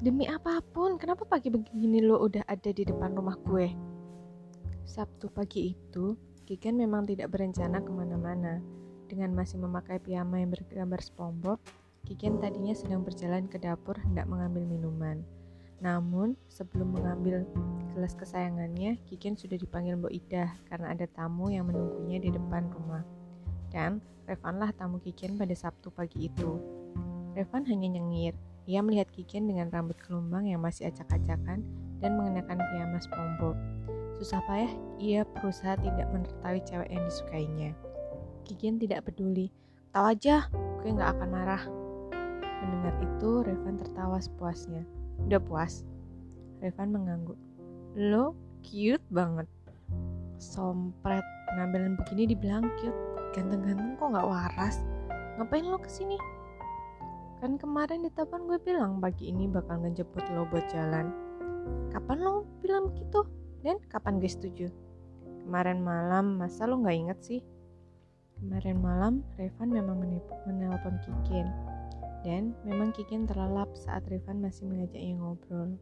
Demi apa pun, kenapa pagi begini lo udah ada di depan rumah gue? Sabtu pagi itu, Kiken memang tidak berencana ke mana-mana. Dengan masih memakai piyama yang bergambar SpongeBob, Kiken tadinya sedang berjalan ke dapur hendak mengambil minuman. Namun, sebelum mengambil gelas kesayangannya, Kiken sudah dipanggil Mbok Ida karena ada tamu yang menunggunya di depan rumah. Dan Revanlah tamu Kiken pada Sabtu pagi itu. Revan hanya nyengir, ia melihat Kiken dengan rambut gelombang yang masih acak-acakan dan mengenakan piyama SpongeBob. Susah payah, ia berusaha tidak menertawi cewek yang disukainya. Kiken tidak peduli. Tahu aja, gue nggak akan marah. Mendengar itu, Revan tertawa sepuasnya. Udah puas? Revan mengangguk. Lo cute banget. Sompret, penampilan begini dibilang cute. Ganteng-ganteng kok nggak waras. Ngapain lo ke sini? Kan kemarin di telepon gue bilang pagi ini bakal ngejemput lo buat jalan. Kapan lo bilang begitu? Dan kapan gue setuju? Kemarin malam, masa lo gak inget sih? Kemarin malam, Revan memang menelpon Kikin. Dan memang Kikin terlelap saat Revan masih mengajaknya ngobrol.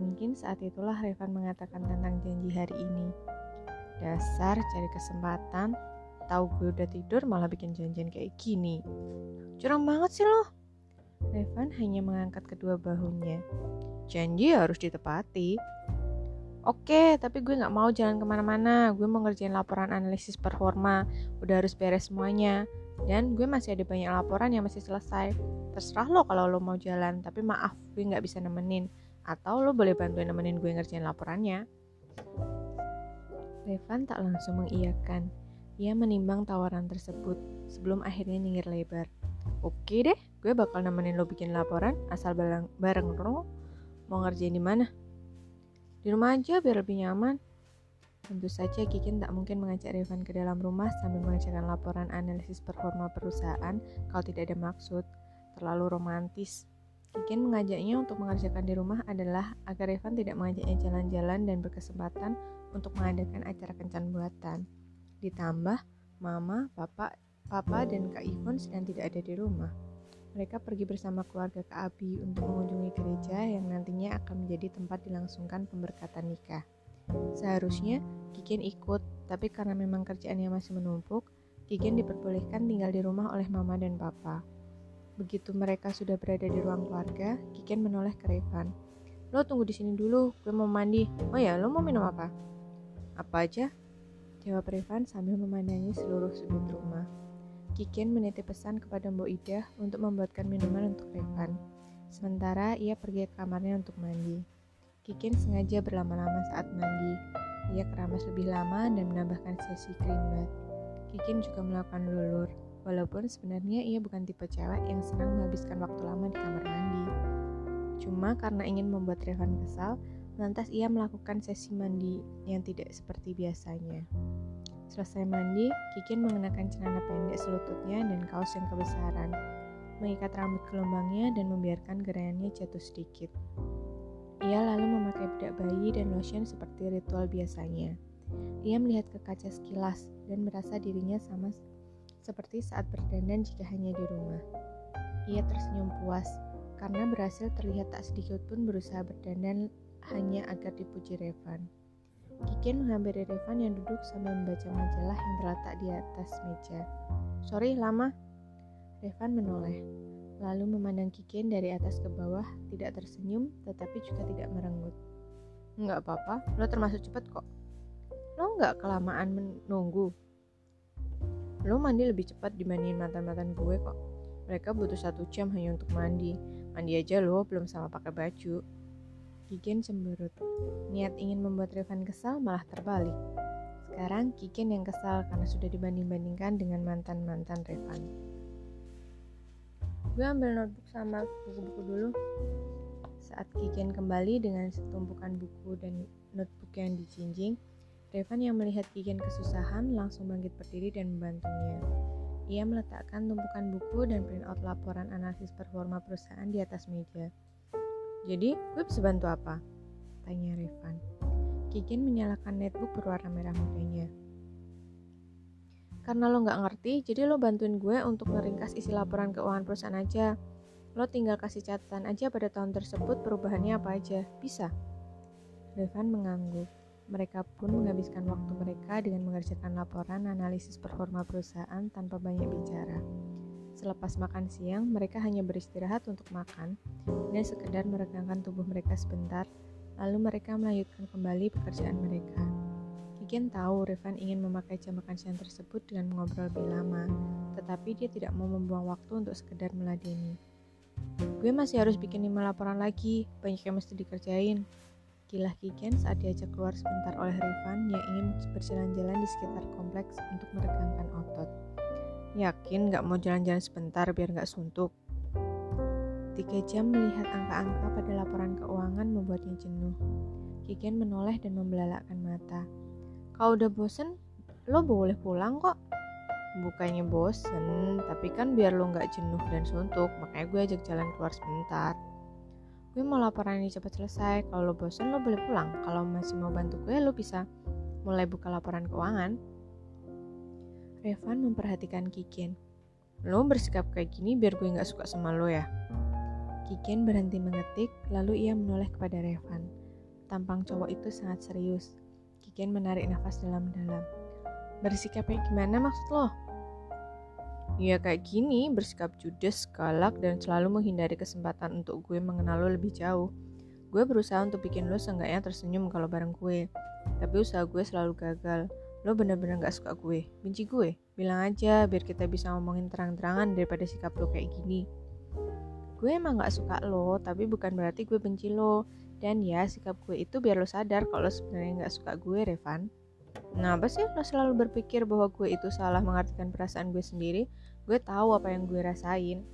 Mungkin saat itulah Revan mengatakan tentang janji hari ini. Dasar cari kesempatan, tahu gue udah tidur malah bikin janjian kayak gini. Curang banget sih lo. Revan hanya mengangkat kedua bahunya. Janji harus ditepati. Oke, tapi gue gak mau jalan ke mana-mana. Gue mau ngerjain laporan analisis performa. Udah harus beres semuanya. Dan gue masih ada banyak laporan yang masih selesai. Terserah lo kalau lo mau jalan, tapi maaf, gue gak bisa nemenin. Atau lo boleh bantuin nemenin gue ngerjain laporannya. Revan tak langsung mengiyakan. Ia menimbang tawaran tersebut sebelum akhirnya nyengir lebar. Oke deh, gue bakal nemenin lo bikin laporan asal bareng bareng lo mau ngerjain di mana. Di rumah aja biar lebih nyaman. Tentu saja Kikin tak mungkin mengajak Revan ke dalam rumah sambil mengerjakan laporan analisis performa perusahaan kalau tidak ada maksud. Terlalu romantis. Kikin mengajaknya untuk mengerjakan di rumah adalah agar Revan tidak mengajaknya jalan-jalan dan berkesempatan untuk mengadakan acara kencan buatan. Ditambah, mama, bapak, Papa dan Kak Ivon sedang tidak ada di rumah. Mereka pergi bersama keluarga Kak Abi untuk mengunjungi gereja yang nantinya akan menjadi tempat dilangsungkan pemberkatan nikah. Seharusnya Kikin ikut, tapi karena memang kerjaannya masih menumpuk, Kikin diperbolehkan tinggal di rumah oleh mama dan papa. Begitu mereka sudah berada di ruang keluarga, Kikin menoleh ke Revan. Lo tunggu di sini dulu, gue mau mandi. Oh ya, lo mau minum apa? Apa aja? Jawab Revan sambil memandangi seluruh sudut rumah. Kikin menitip pesan kepada Mbok Ida untuk membuatkan minuman untuk Revan. Sementara ia pergi ke kamarnya untuk mandi. Kikin sengaja berlama-lama saat mandi. Ia keramas lebih lama dan menambahkan sesi cream bath. Kikin juga melakukan lulur, walaupun sebenarnya ia bukan tipe cewek yang senang menghabiskan waktu lama di kamar mandi. Cuma karena ingin membuat Revan kesal, lantas ia melakukan sesi mandi yang tidak seperti biasanya. Selesai mandi, Kikin mengenakan celana pendek selututnya dan kaos yang kebesaran, mengikat rambut gelombangnya dan membiarkan gerayannya jatuh sedikit. Ia lalu memakai bedak bayi dan lotion seperti ritual biasanya. Ia melihat ke kaca sekilas dan merasa dirinya sama seperti saat berdandan jika hanya di rumah. Ia tersenyum puas karena berhasil terlihat tak sedikit pun berusaha berdandan hanya agar dipuji Revan. Kikin menghampiri Revan yang duduk sambil membaca majalah yang terletak di atas meja. Sorry, lama. Revan menoleh, lalu memandang Kikin dari atas ke bawah, tidak tersenyum, tetapi juga tidak merenggut. Enggak apa-apa, lo termasuk cepat kok. Lo nggak kelamaan menunggu. Lo mandi lebih cepat dibandingin mantan-mantan gue kok. Mereka butuh satu jam hanya untuk mandi. Mandi aja lo belum sama pakai baju. Kiken cemberut. Niat ingin membuat Revan kesal malah terbalik. Sekarang Kiken yang kesal karena sudah dibanding-bandingkan dengan mantan-mantan Revan. Gue ambil notebook sama buku-buku dulu. Saat Kiken kembali dengan setumpukan buku dan notebook yang dijinjing, Revan yang melihat Kiken kesusahan langsung bangkit berdiri dan membantunya. Ia meletakkan tumpukan buku dan printout laporan analisis performa perusahaan di atas meja. Jadi, gue bisa bantu apa? Tanya Revan. Kikin menyalakan netbook berwarna merah mudanya. Karena lo nggak ngerti, jadi lo bantuin gue untuk ngeringkas isi laporan keuangan perusahaan aja. Lo tinggal kasih catatan aja pada tahun tersebut perubahannya apa aja. Bisa? Revan mengangguk. Mereka pun menghabiskan waktu mereka dengan mengerjakan laporan analisis performa perusahaan tanpa banyak bicara. Selepas makan siang, mereka hanya beristirahat untuk makan dan sekedar meregangkan tubuh mereka sebentar, lalu mereka melanjutkan kembali pekerjaan mereka. Kiken tahu Revan ingin memakai jam makan siang tersebut dengan mengobrol lebih lama, tetapi dia tidak mau membuang waktu untuk sekedar meladeni. Gue masih harus bikin lima laporan lagi, banyak yang mesti dikerjain, Kilah Kiken saat diajak keluar sebentar oleh Revan yang ingin berjalan-jalan di sekitar kompleks untuk meregangkan otot. Yakin gak mau jalan-jalan sebentar biar gak suntuk? Tiga jam melihat angka-angka pada laporan keuangan membuatnya jenuh. Kiken menoleh dan membelalakkan mata. Kau udah bosen, lo boleh pulang kok. Bukannya bosen, tapi kan biar lo gak jenuh dan suntuk, makanya gue ajak jalan keluar sebentar gue mau laporan ini cepat selesai kalau lo bosen lo boleh pulang kalau masih mau bantu gue lo bisa mulai buka laporan keuangan Revan memperhatikan Kikin lo bersikap kayak gini biar gue gak suka sama lo ya Kikin berhenti mengetik lalu ia menoleh kepada Revan tampang cowok itu sangat serius Kikin menarik nafas dalam-dalam bersikap kayak gimana maksud lo? Ya kayak gini, bersikap judes, galak, dan selalu menghindari kesempatan untuk gue mengenal lo lebih jauh. Gue berusaha untuk bikin lo seenggaknya tersenyum kalau bareng gue. Tapi usaha gue selalu gagal. Lo bener-bener gak suka gue. Benci gue? Bilang aja biar kita bisa ngomongin terang-terangan daripada sikap lo kayak gini. Gue emang gak suka lo, tapi bukan berarti gue benci lo. Dan ya, sikap gue itu biar lo sadar kalau sebenarnya gak suka gue, Revan. Kenapa sih lo selalu berpikir bahwa gue itu salah mengartikan perasaan gue sendiri? Gue tahu apa yang gue rasain.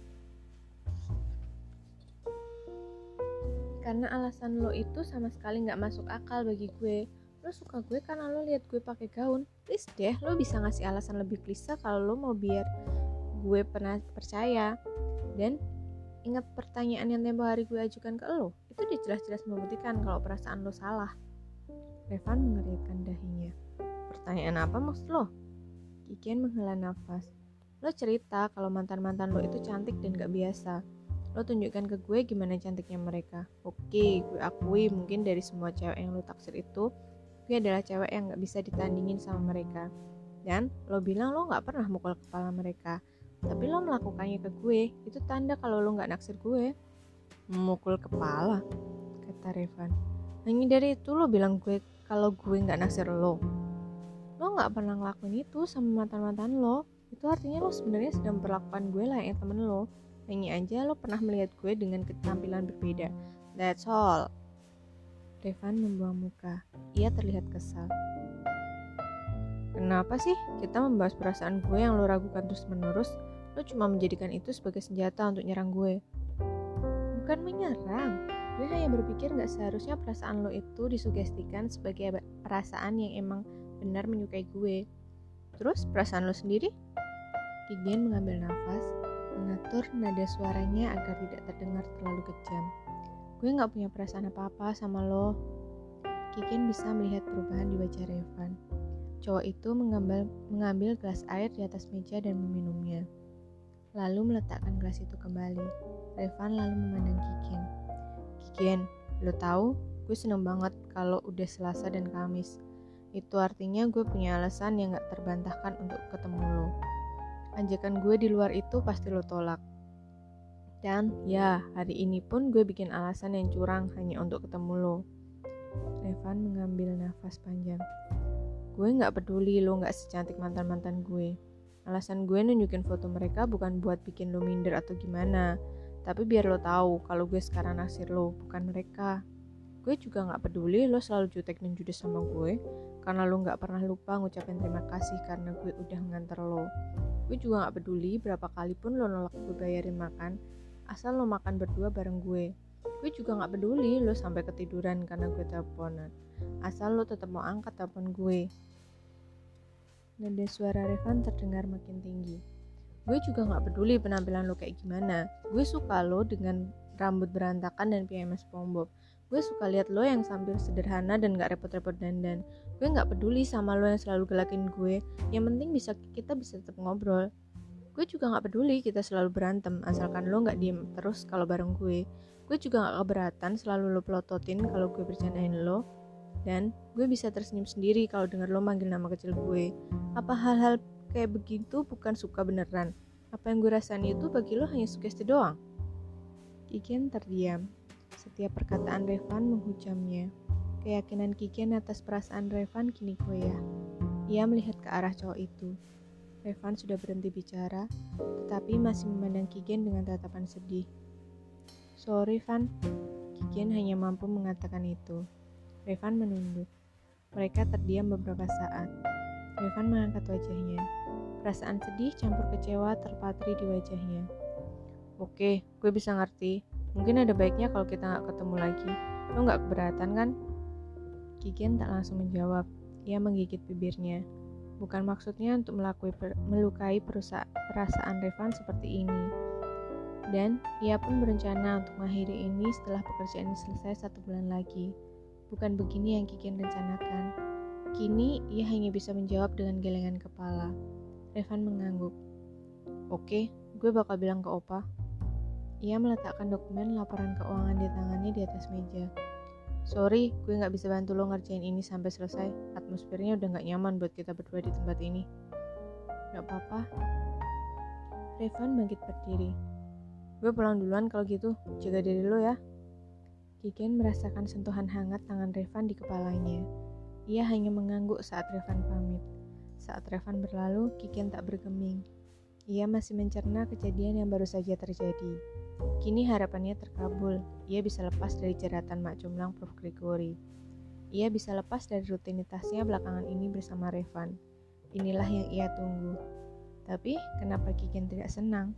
Karena alasan lo itu sama sekali nggak masuk akal bagi gue. Lo suka gue karena lo lihat gue pakai gaun. Please deh, lo bisa ngasih alasan lebih klise kalau lo mau biar gue pernah percaya. Dan ingat pertanyaan yang tempo hari gue ajukan ke lo. Itu dia jelas-jelas membuktikan kalau perasaan lo salah. Revan mengerikkan dahinya. Pertanyaan apa maksud lo? Kikian menghela nafas. Lo cerita kalau mantan-mantan lo itu cantik dan gak biasa. Lo tunjukkan ke gue gimana cantiknya mereka. Oke, gue akui mungkin dari semua cewek yang lo taksir itu, gue adalah cewek yang gak bisa ditandingin sama mereka. Dan lo bilang lo gak pernah mukul kepala mereka. Tapi lo melakukannya ke gue, itu tanda kalau lo gak naksir gue. Memukul kepala, kata Revan. Hanya dari itu lo bilang gue kalau gue gak naksir lo lo nggak pernah ngelakuin itu sama mantan-mantan lo itu artinya lo sebenarnya sedang memperlakukan gue lah yang temen lo hanya aja lo pernah melihat gue dengan ketampilan berbeda that's all Revan membuang muka ia terlihat kesal Kenapa sih kita membahas perasaan gue yang lo ragukan terus menerus? Lo cuma menjadikan itu sebagai senjata untuk nyerang gue. Bukan menyerang, gue hanya berpikir gak seharusnya perasaan lo itu disugestikan sebagai perasaan yang emang benar menyukai gue. Terus perasaan lo sendiri? Kigen mengambil nafas, mengatur nada suaranya agar tidak terdengar terlalu kejam. Gue gak punya perasaan apa-apa sama lo. Kigen bisa melihat perubahan di wajah Revan. Cowok itu mengambil, mengambil gelas air di atas meja dan meminumnya. Lalu meletakkan gelas itu kembali. Revan lalu memandang Kigen. Kigen, lo tahu, gue seneng banget kalau udah Selasa dan Kamis itu artinya gue punya alasan yang gak terbantahkan untuk ketemu lo. Ajakan gue di luar itu pasti lo tolak. Dan ya, hari ini pun gue bikin alasan yang curang hanya untuk ketemu lo. Evan mengambil nafas panjang. Gue gak peduli lo gak secantik mantan-mantan gue. Alasan gue nunjukin foto mereka bukan buat bikin lo minder atau gimana. Tapi biar lo tahu kalau gue sekarang naksir lo, bukan mereka. Gue juga gak peduli lo selalu jutek dan judes sama gue karena lo gak pernah lupa ngucapin terima kasih karena gue udah nganter lo. Gue juga gak peduli berapa kali pun lo nolak gue bayarin makan, asal lo makan berdua bareng gue. Gue juga gak peduli lo sampai ketiduran karena gue teleponan, asal lo tetap mau angkat telepon gue. Nada suara Revan terdengar makin tinggi. Gue juga gak peduli penampilan lo kayak gimana. Gue suka lo dengan rambut berantakan dan PMS SpongeBob. Gue suka lihat lo yang sambil sederhana dan gak repot-repot dandan. Gue gak peduli sama lo yang selalu gelakin gue. Yang penting bisa kita bisa tetap ngobrol. Gue juga gak peduli kita selalu berantem, asalkan lo gak diem terus kalau bareng gue. Gue juga gak keberatan selalu lo pelototin kalau gue bercandain lo. Dan gue bisa tersenyum sendiri kalau denger lo manggil nama kecil gue. Apa hal-hal kayak begitu bukan suka beneran? Apa yang gue rasain itu bagi lo hanya sugesti doang? Kikian terdiam. Setiap perkataan Revan menghujamnya. Keyakinan Kikian atas perasaan Revan kini goyah. Ia melihat ke arah cowok itu. Revan sudah berhenti bicara, tetapi masih memandang Kigen dengan tatapan sedih. Sorry, Van. Kigen hanya mampu mengatakan itu. Revan menunduk. Mereka terdiam beberapa saat. Revan mengangkat wajahnya. Perasaan sedih campur kecewa terpatri di wajahnya. Oke, gue bisa ngerti. Mungkin ada baiknya kalau kita nggak ketemu lagi. Lo nggak keberatan kan? Kigen tak langsung menjawab. Ia menggigit bibirnya. Bukan maksudnya untuk per, melukai perasaan Revan seperti ini. Dan ia pun berencana untuk mengakhiri ini setelah pekerjaan ini selesai satu bulan lagi. Bukan begini yang Kikin rencanakan. Kini ia hanya bisa menjawab dengan gelengan kepala. Revan mengangguk. Oke, gue bakal bilang ke Opa. Ia meletakkan dokumen laporan keuangan di tangannya di atas meja. Sorry, gue gak bisa bantu lo ngerjain ini sampai selesai. Atmosfernya udah gak nyaman buat kita berdua di tempat ini. Gak apa-apa. Revan bangkit berdiri. Gue pulang duluan kalau gitu. Jaga diri lo ya. Kiken merasakan sentuhan hangat tangan Revan di kepalanya. Ia hanya mengangguk saat Revan pamit. Saat Revan berlalu, Kiken tak bergeming. Ia masih mencerna kejadian yang baru saja terjadi. Kini harapannya terkabul. Ia bisa lepas dari jeratan Mak Jumlang Prof. Gregory. Ia bisa lepas dari rutinitasnya belakangan ini bersama Revan. Inilah yang ia tunggu. Tapi, kenapa Kikin tidak senang?